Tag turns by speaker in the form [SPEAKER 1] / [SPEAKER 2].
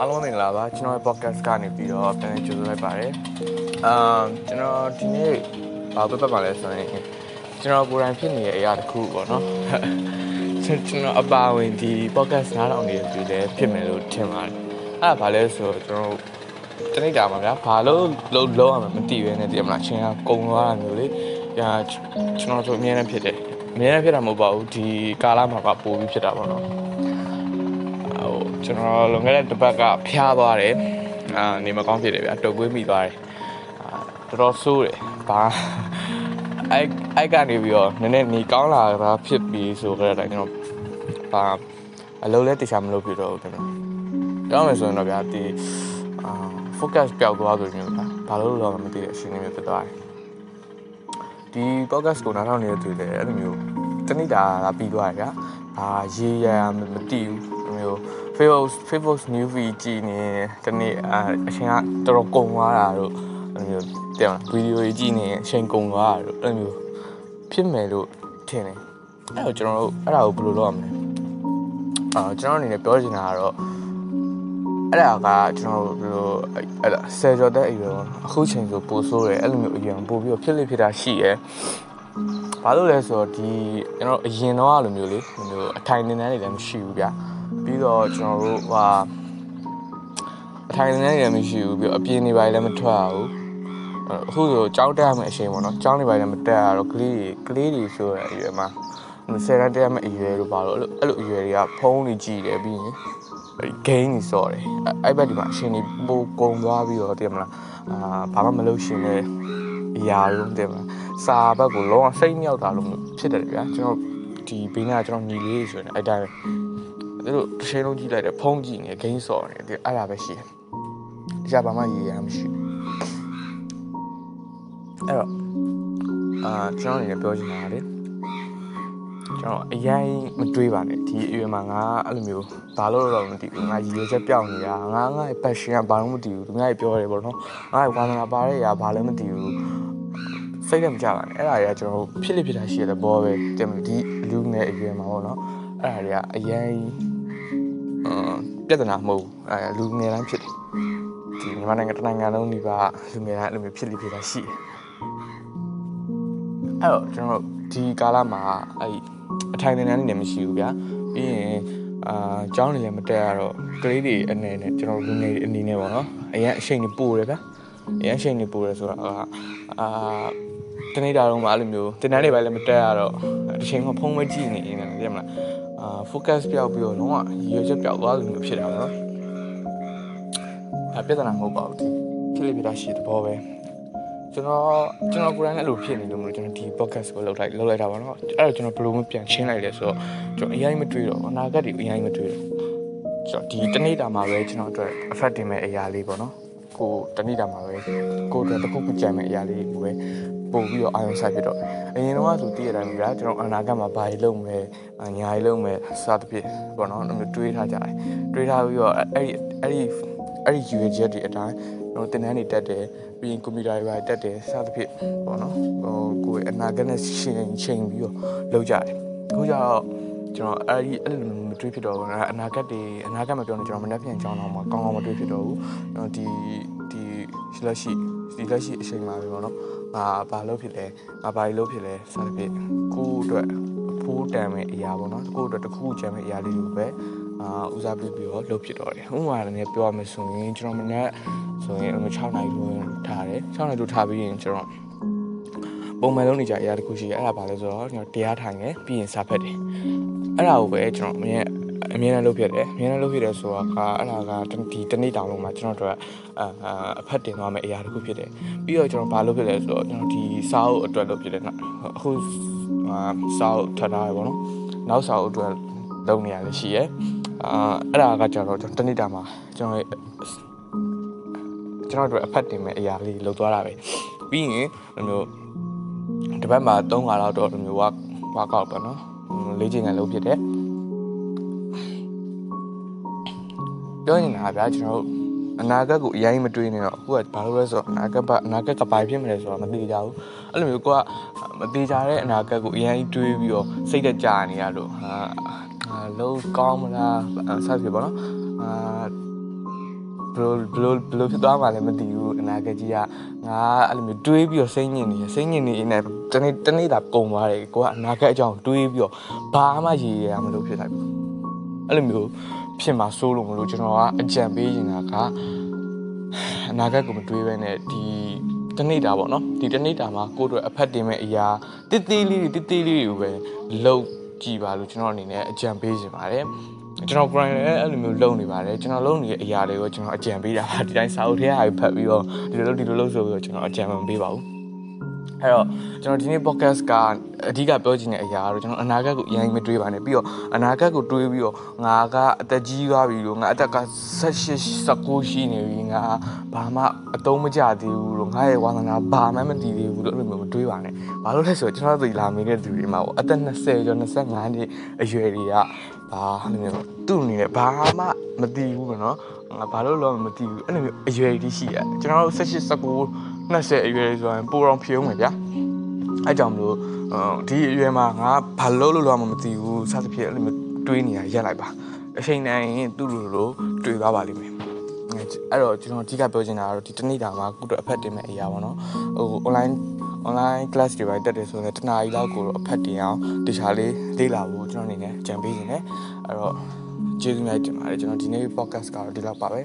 [SPEAKER 1] အားလုံးမင်္ဂလာပါကျွန်တော်ရဲ့ podcast ကနေပြီးတော့ပြန်လည်ကြိုဆိုလိုက်ပါတယ်အာကျွန်တော်ဒီနေ့ဘာပြပတ်ပါလဲဆိုရင်ကျွန်တော်ကိုယ်တိုင်ဖြစ်နေတဲ့အရာတစ်ခုပေါ့နော်ကျွန်တော်အပါဝင်ဒီ podcast နားထောင်နေတဲ့သူလည်းဖြစ်မယ်လို့ထင်ပါတယ်အဲ့ဒါဘာလဲဆိုတော့ကျွန်တော်တနေ့တာမှာဗျာဘာလို့လုံးလုံးအောင်မသိဘဲနဲ့တည်မလားချင်းကကုံသွားတာမျိုးလေညာကျွန်တော်တို့အများနဲ့ဖြစ်တယ်အများနဲ့ဖြစ်တာမဟုတ်ပါဘူးဒီကာလမှာကပိုပြီးဖြစ်တာပေါ့နော်ဟို ကျွန်တော်လွန်ခဲ့တဲ့တစ်ပတ်ကဖျားသွားတယ်အာနေမကောင်းဖြစ်တယ်ဗျာတုပ်ကွေးမိသွားတယ်အာတော်တော်ဆိုးတယ်ဘာအဲ့အဲ့ကနေပြီးတော့နည်းနည်းနေကောင်းလာတာဖြစ်ပြီးဆိုကြတဲ့ကျွန်တော်ဘာအလုံးလဲတခြားမလုပ်ဖြစ်တော့ဘူးကျွန်တော်ပြောမယ်ဆိုရင်တော့ဗျာဒီအာ focus ပျောက်သွားဆိုမျိုးဗျာဘာလို့လဲတော့မသိတဲ့အချိန်မျိုးဖြစ်သွားတယ်ဒီ podcast ကိုနားထောင်နေတဲ့သူတွေလည်းအဲ့လိုမျိုးတနေ့တာပြီးသွားတယ်ဗျာဘာရေးရမမသိဘူးအဲ့လိုမျိုး Facebook Facebook new feed ကြည့်နေတနေ့အအချိန်ကတော်တော်ကုန်သွားတာတို့အဲ့လိုမျိုးတဲ့မလားဗီဒီယိုကြီးကြည့်နေအချိန်ကုန်သွားတာတို့အဲ့လိုမျိုးဖြစ်မယ်လို့ထင်တယ်အဲ့တော့ကျွန်တော်တို့အဲ့ဒါကိုဘယ်လိုလုပ်ရမလဲအာကျွန်တော်အနေနဲ့ပြောချင်တာကတော့အဲ့ဒါကကျွန်တော်တို့ဘယ်လိုအဲ့ဒါဆယ်ကျော်တဲ့အရွယ်ပေါ့နော်အခုချိန်ဆိုပိုဆိုးတယ်အဲ့လိုမျိုးအရွယ်ပို့ပြီးတော့ဖြစ်လိဖြစ်တာရှိရဲဘာလို့လဲဆိုတော့ဒီကျွန်တော်အရင်တော့အဲ့လိုမျိုးလေဟိုမျိုးအထိုင်နေနေနေလည်းမရှိဘူးဗျာ ပြီးတော့ကျွန်တော်တို့ဟာအထိုင်နေနေမရှိဘူးပြီးတော့အပြင်းနေပါလည်းမထွက်ဘူးအခုဆိုကြောင်းတက်ရမယ့်အချိန်ပေါ့နော်ကြောင်းနေပါလည်းမတက်ရတော့ကလေးတွေကလေးတွေဆိုတဲ့အရွယ်မှာဆယ်တန်းတက်ရမယ့်အရွယ်တို့ပါတော့အဲ့လိုအဲ့လိုအရွယ်တွေကဖုံးနေကြည့်တယ်ပြီးရင်အဲ့ game ကြီးစော်တယ်အဲ့ဘက်ဒီမှာအချိန်ကြီးပိုကုံသွားပြီးတော့တည်မလားအာဘာမှမလုပ်ရှင်တဲ့အရာလုံးတည်မလားစာဘက်ကိုလုံးဝစိတ်မြောက်တာလို့ဖြစ်တယ်ဗျာကျွန်တော်ဒီဘေးနာကျွန်တော်ညီလေးဆိုရင်အဲ့တိုင်း သူတို့တစ်ချိန်လုံးကြည့်လိုက်တယ်ဖုံးကြည့်နေဂိမ်းစော်နေတယ်အဲ့ဒါပဲရှိတယ်တရားဘာမှရေးရမှမရှိဘူးအဲ့တော့အာကျွန်တော်အနေနဲ့ပြောချင်တာကလေကျွန်တော်အရင်မတွေးပါနဲ့ဒီအရွယ်မှာငါအဲ့လိုမျိုးဘာလို့တော့မသိဘူးငါရည်ရွယ်ချက်ပြောင်းနေတာငါငါ့ရဲ့ passion ကဘာလို့မသိဘူးသူငါ့ရဲ့ပြောတယ်ပေါ့နော်ငါ့ရဲ့ဝါသနာပါတဲ့အရာဘာလည်းမသိဘူးစိတ်လည်းမကြပါနဲ့အဲ့ဒါတွေကကျွန်တော်ဖြစ်လိဖြစ်တာရှိရတဲ့ဘောပဲတင်မဒီလူငယ်အရွယ်မှာပေါ့နော်အဲ့ဒါတွေကအရင် ပြဿနာမဟုတ်ဘူးအဲလူငယ်တိုင်းဖြစ်တယ်ဒီမြန်မာနိုင်ငံတစ်နိုင်ငံလုံးဒီပါလူငယ်တိုင်းအဲ့လိုမျိုးဖြစ်လိဖြစ်တာရှိတယ်အဲ့တော့ကျွန်တော်ဒီကာလမှာအဲ့အထိုင်နေနေနေမရှိဘူးဗျာပြီးရင်အာကျောင်းနေလည်းမတက်ရတော့ကလေးတွေအနေနဲ့ကျွန်တော်လူငယ်တွေအနေနဲ့ပေါ့နော်အရင်အချိန်တွေပို့တယ်ဗျာအရင်အချိန်တွေပို့တယ်ဆိုတာကအာတနေ့တာတော့မှအဲ့လိုမျိုးတင်တန်းတွေပဲလည်းမတက်ရတော့တစ်ချိန်မှဖုံးမကြည့်နေနေတယ်သိရမလား အာ focus ပြောက်ပြီးတော့လုံးဝရည်ရွယ်ချက်ပြောက်သွားလို့မျိုးဖြစ်တာပေါ့နော်အပြဿနာမဟုတ်ပါဘူးဒီဖြစ်လိဖြစ်တာရှိတဲ့ဘောပဲကျွန်တော်ကျွန်တော်ကိုယ်တိုင်လည်းအဲ့လိုဖြစ်နေလို့မလို့ကျွန်တော်ဒီ podcast ကိုလုပ်လိုက်လုပ်လိုက်တာပါတော့အဲ့တော့ကျွန်တော်ဘယ်လိုမှပြန်ချင်းလိုက်လဲဆိုတော့ကျွန်တော်အရင်မတွေးတော့အနာဂတ်တွေအရင်မတွေးတော့ကျွန်တော်ဒီတနေ့တာမှာပဲကျွန်တော်အတွက် effect တင်မဲ့အရာလေးပေါ့နော်ကိုတနေ့တာမှာပဲကိုအတွက်တစ်ခုခုကြံမဲ့အရာလေးကိုပဲ ပို့ပြီးတော့အာရုံစိုက်ဖြစ်တော့အရင်တော့ဆိုတည့်ရတိုင်းဗျာကျွန်တော်အနာဂတ်မှာဘာကြီးလုပ်မယ်ညာကြီးလုပ်မယ်စသဖြင့်ပေါ့နော်အဲ့လိုတွေးထားကြတယ်တွေးထားပြီးတော့အဲ့ဒီအဲ့ဒီအဲ့ဒီ UAG တွေအတိုင်းကျွန်တော်တင်တန်းတွေတက်တယ်ပြီးရင်ကွန်ပျူတာတွေပါတက်တယ်စသဖြင့်ပေါ့နော်ဟိုကိုယ်အနာဂတ်နဲ့ရှင်ချိန်ပြီးတော့လုပ်ကြတယ်အခုကျတော့ကျွန်တော်အဲ့ဒီအဲ့လိုမတွေးဖြစ်တော့ဘူးအနာဂတ်တွေအနာဂတ်မပြောနေကျွန်တော်မနှက်ပြန်ကြောင်းတော့မှကောင်းကောင်းမတွေးဖြစ်တော့ဘူးကျွန်တော်ဒီဒီ လက်ရှိဒီလက်ရှိအချိန်မှာပဲပေါ့နော်ငါဘာလုပ်ဖြစ်လဲငါဘာလုပ်ဖြစ်လဲစသဖြင့်ကိုယ့်အတွက်ဖိုးတန်မဲ့အရာပေါ့နော်ကိုယ့်အတွက်တစ်ခုခုကြံမဲ့အရာလေးတွေပဲအာဦးစားပေးပြီးတော့လုပ်ဖြစ်တော့တယ်ဥပမာလည်းပြောရမယ်ဆိုရင်ကျွန်တော်မနေ့ဆိုရင်6နိုင်လို့ထားတယ်6နိုင်လို့ထားပြီးရင်ကျွန်တော်ပုံမှန်လုံးနေကြအရာတစ်ခုရှိတယ်အဲ့ဒါဘာလဲဆိုတော့ကျွန်တော်တရားထိုင်တယ်ပြီးရင်စာဖတ်တယ်အဲ့ဒါကိုပဲကျွန်တော်အမြဲ အမြဲတမ်းလုပ်ဖြစ်တယ်အမြဲတမ်းလုပ်ဖြစ်တယ်ဆိုတာကအဲ့ဒါကဒီတနေ့တောင်လုံးမှာကျွန်တော်တို့အာအဖက်တင်သွားမယ့်အရာတစ်ခုဖြစ်တယ်ပြီးတော့ကျွန်တော်ဘာလုပ်ဖြစ်လဲဆိုတော့ကျွန်တော်ဒီစာအုပ်အတွက်လုပ်ဖြစ်တယ်နော်အခုစာအုပ်ထပ်ထားရပါတော့နောက်စာအုပ်အတွက်လုပ်နေရလည်းရှိရယ်အာအဲ့ဒါကကျွန်တော်တနေ့တာမှာကျွန်တော်ကျွန်တော်တို့အဖက်တင်မဲ့အရာလေးလုပ်သွားတာပဲပြီးရင်ဒီလိုတပတ်မှာ3ခါတော့တော့ဒီမျိုး work workout ပေါ့နော်လေ့ကျင့်ခန်းလုပ်ဖြစ်တယ် ပြောနေတာဗျာကျွန်တော်တို့အနာဂတ်ကိုအရင်မတွေးနေတော့အခုကဘာလို့လဲဆိုတော့အနာဂတ်ကအနာဂတ်ကဘာဖြစ်မလဲဆိုတော့မသိကြဘူးအဲ့လိုမျိုးကိုကမသိကြတဲ့အနာဂတ်ကိုအရင်တွေးပြီးတော့စိတ်တကြနေရလို့ဟာလုံးကောင်းမလားစသဖြင့်ပေါ့နော်အာဘယ်လိုဘယ်လိုဘယ်လိုဖြစ်သွားမှလည်းမသိဘူးအနာဂတ်ကြီးကငါအဲ့လိုမျိုးတွေးပြီးတော့စိတ်ညစ်နေတယ်စိတ်ညစ်နေနေတနေ့တနေ့တာကုန်သွားတယ်ကိုကအနာဂတ်အကြောင်းတွေးပြီးတော့ဘာမှရည်ရမလို့ဖြစ်လိုက်ဘူးအဲ့လိုမျိုး ဖြစ်မှာစိုးလို့မလို့ကျွန်တော်ကအကြံပေးနေတာကအနာဂတ်ကိုမတွေးဘဲနဲ့ဒီတနေ့တာပေါ့နော်ဒီတနေ့တာမှာကိုယ့်အတွက်အဖက်တင်မဲ့အရာတိတိလေးတွေတိတိလေးတွေကိုပဲလုပ်ကြည့်ပါလို့ကျွန်တော်အနေနဲ့အကြံပေးချင်ပါတယ်ကျွန်တော် brand လည်းအဲ့လိုမျိုးလုပ်နေပါတယ်ကျွန်တော်လုပ်နေတဲ့အရာတွေကိုကျွန်တော်အကြံပေးတာပါဒီတိုင်းစာအုပ်ထဲဟာဖတ်ပြီးတော့ဒီလိုလုပ်ဒီလိုလုပ်ဆိုပြီးတော့ကျွန်တော်အကြံမပေးပါဘူးအဲ့တော့ကျွန်တော်ဒီနေ့ podcast က အဓိကပြောချင်တဲ့အရာကတော့ကျွန်တော်အနာဂတ်ကိုအရင်မတွေးပါနဲ့ပြီးတော့အနာဂတ်ကိုတွေးပြီးတော့ငါကအသက်ကြီးသွားပြီလို့ငါအသက်က18 19ရှိနေပြီငါဘာမှအတုံးမကျသေးဘူးလို့ငါရဲ့ဝါသနာဘာမှမတည်သေးဘူးလို့အဲ့လိုမျိုးမတွေးပါနဲ့ဘာလို့လဲဆိုတော့ကျွန်တော်တို့လာမိတဲ့သူတွေမှာပေါ့အသက်20ကျော်25နှစ်အရွယ်တွေကဘာလို့မျိုးသူ့အနေနဲ့ဘာမှမတည်ဘူးပေါ့နော်ငါဘာလို့လောမသိဘူးအဲ့လိုမျိုးအရွယ်ကြီးရှိရကျွန်တော်တို့18 19 20အရွယ်ဆိုရင်ပိုတော့ဖြုံးမယ်ဗျာ အဲကြောင့်မလို့ဒီအရွယ်မှာငါဘာလို့လို့လောမမသိဘူးစသဖြင့်အဲ့လိုမျိုးတွေးနေရရက်လိုက်ပါအချိန်တိုင်းသူ့လိုလိုတွေးသွားပါလိမ့်မယ်အဲ့တော့ကျွန်တော်အဓိကပြောချင်တာကတော့ဒီတနေ့တာမှာကုတော့အဖက်တင်မဲ့အရာပေါ့နော်ဟို online online class တွေပဲတက်တယ်ဆိုရင်တနားရီလောက်ကိုတော့အဖက်တင်အောင်တခြားလေးလေ့လာဖို့ကျွန်တော်အနေနဲ့ကြံပေးနေတယ်အဲ့တော့ကျေးဇူးများတင်ပါတယ်ကျွန်တော်ဒီနေ့ podcast ကတော့ဒီလောက်ပါပဲ